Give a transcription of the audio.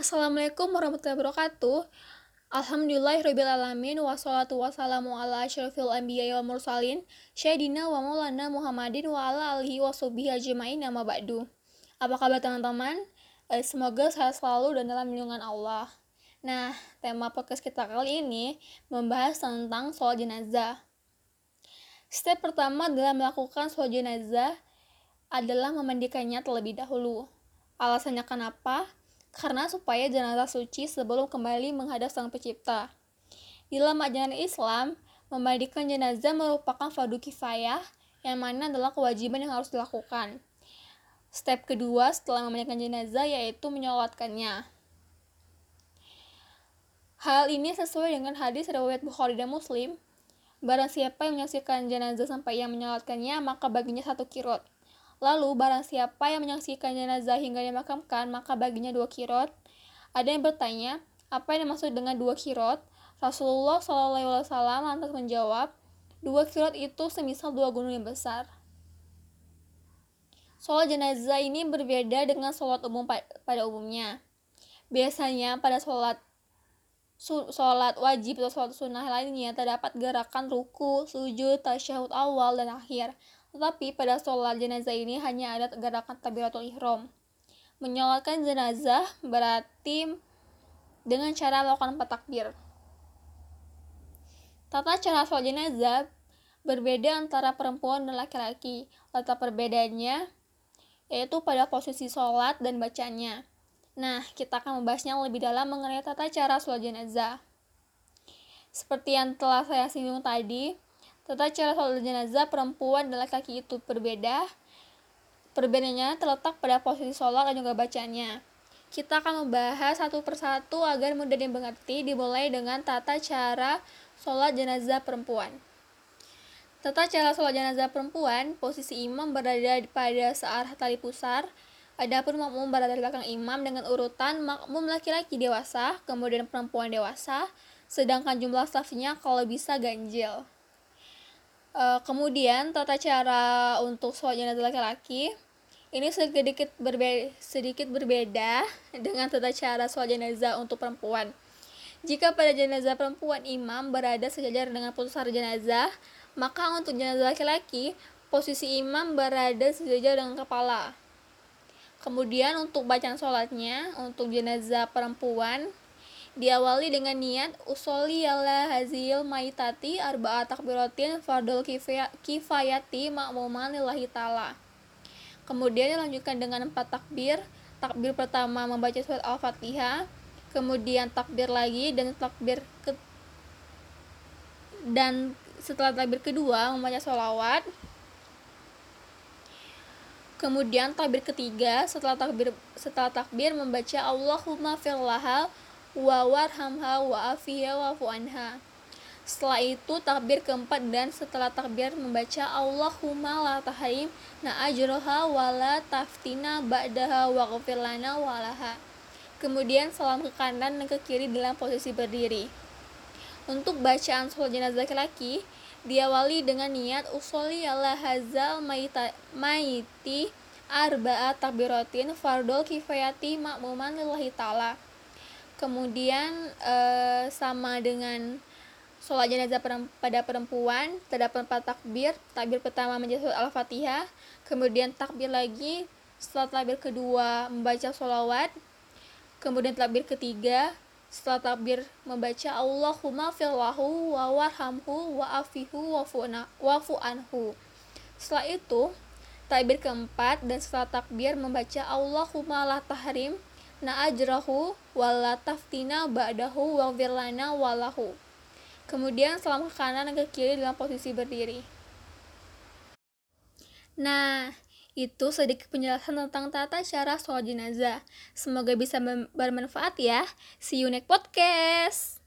Assalamualaikum warahmatullahi wabarakatuh. Alhamdulillahirrahmanirrahim Wassalatu wassalamu ala ashrafil anbiya wa mursalin Syedina wa maulana Muhammadin wa ala alihi wa subihi ajma'in nama ba'du Apa kabar teman-teman? Eh, semoga sehat selalu dan dalam lindungan Allah Nah, tema podcast kita kali ini membahas tentang sholat jenazah Step pertama dalam melakukan sholat jenazah adalah memandikannya terlebih dahulu Alasannya kenapa? Karena supaya jenazah suci sebelum kembali menghadap Sang Pencipta. Di dalam ajaran Islam, memandikan jenazah merupakan fardu kifayah yang mana adalah kewajiban yang harus dilakukan. Step kedua setelah memandikan jenazah yaitu menyolatkannya. Hal ini sesuai dengan hadis riwayat Bukhari dan Muslim. Barang siapa yang menyaksikan jenazah sampai yang menyolatkannya, maka baginya satu kirot. Lalu barang siapa yang menyaksikan jenazah hingga dimakamkan, maka baginya dua kirot. Ada yang bertanya, apa yang dimaksud dengan dua kirot? Rasulullah SAW lantas menjawab, dua kirot itu semisal dua gunung yang besar. Sholat jenazah ini berbeda dengan sholat umum pada umumnya. Biasanya pada sholat sholat wajib atau sholat sunnah lainnya terdapat gerakan ruku, sujud, tasyahud awal, dan akhir. Tetapi pada sholat jenazah ini hanya ada gerakan takbiratul ihram. Menyolatkan jenazah berarti dengan cara melakukan empat takbir. Tata cara sholat jenazah berbeda antara perempuan dan laki-laki. Letak perbedaannya yaitu pada posisi sholat dan bacanya. Nah, kita akan membahasnya lebih dalam mengenai tata cara sholat jenazah. Seperti yang telah saya singgung tadi, Tata cara sholat jenazah perempuan dan laki-laki itu berbeda. Perbedaannya terletak pada posisi sholat dan juga bacanya. Kita akan membahas satu persatu agar mudah dimengerti dimulai dengan tata cara sholat jenazah perempuan. Tata cara sholat jenazah perempuan, posisi imam berada pada searah tali pusar, Adapun makmum berada di belakang imam dengan urutan makmum laki-laki dewasa, kemudian perempuan dewasa, sedangkan jumlah safnya kalau bisa ganjil. Uh, kemudian tata cara untuk sholat jenazah laki-laki ini sedikit berbeda, sedikit berbeda dengan tata cara sholat jenazah untuk perempuan. Jika pada jenazah perempuan imam berada sejajar dengan putusar jenazah, maka untuk jenazah laki-laki posisi imam berada sejajar dengan kepala. Kemudian untuk bacaan sholatnya untuk jenazah perempuan diawali dengan niat usoli ala hazil maitati arba'at takbiratin fardul kifayati makmuman lillahi ta'ala. Kemudian dilanjutkan dengan empat takbir. Takbir pertama membaca surat al-fatihah. Kemudian takbir lagi dan takbir ke dan setelah takbir kedua membaca sholawat. Kemudian takbir ketiga setelah takbir setelah takbir membaca Allahumma firlaha wa warhamha wa afiya wa anha. Setelah itu takbir keempat dan setelah takbir membaca Allahumma la tahrim na ajroha wa la taftina ba'daha wa lana wa laha. Kemudian salam ke kanan dan ke kiri dalam posisi berdiri. Untuk bacaan sholat jenazah laki-laki diawali dengan niat usoli ala hazal maiti arba'at takbiratin fardol kifayati makmuman lillahi ta'ala kemudian uh, sama dengan sholat jenazah pada perempuan terdapat empat takbir. Takbir pertama surat al-fatihah kemudian takbir lagi setelah takbir kedua membaca sholawat kemudian takbir ketiga setelah takbir membaca Allahumma firlahu wa warhamhu wa afihu wa fu anhu. Setelah itu takbir keempat dan setelah takbir membaca Allahumma la tahrim na ajrahu wala taftina ba'dahu waghfir lana walahu. Kemudian salam ke kanan dan ke kiri dalam posisi berdiri. Nah, itu sedikit penjelasan tentang tata cara sholat jenazah. Semoga bisa bermanfaat ya. See you next podcast.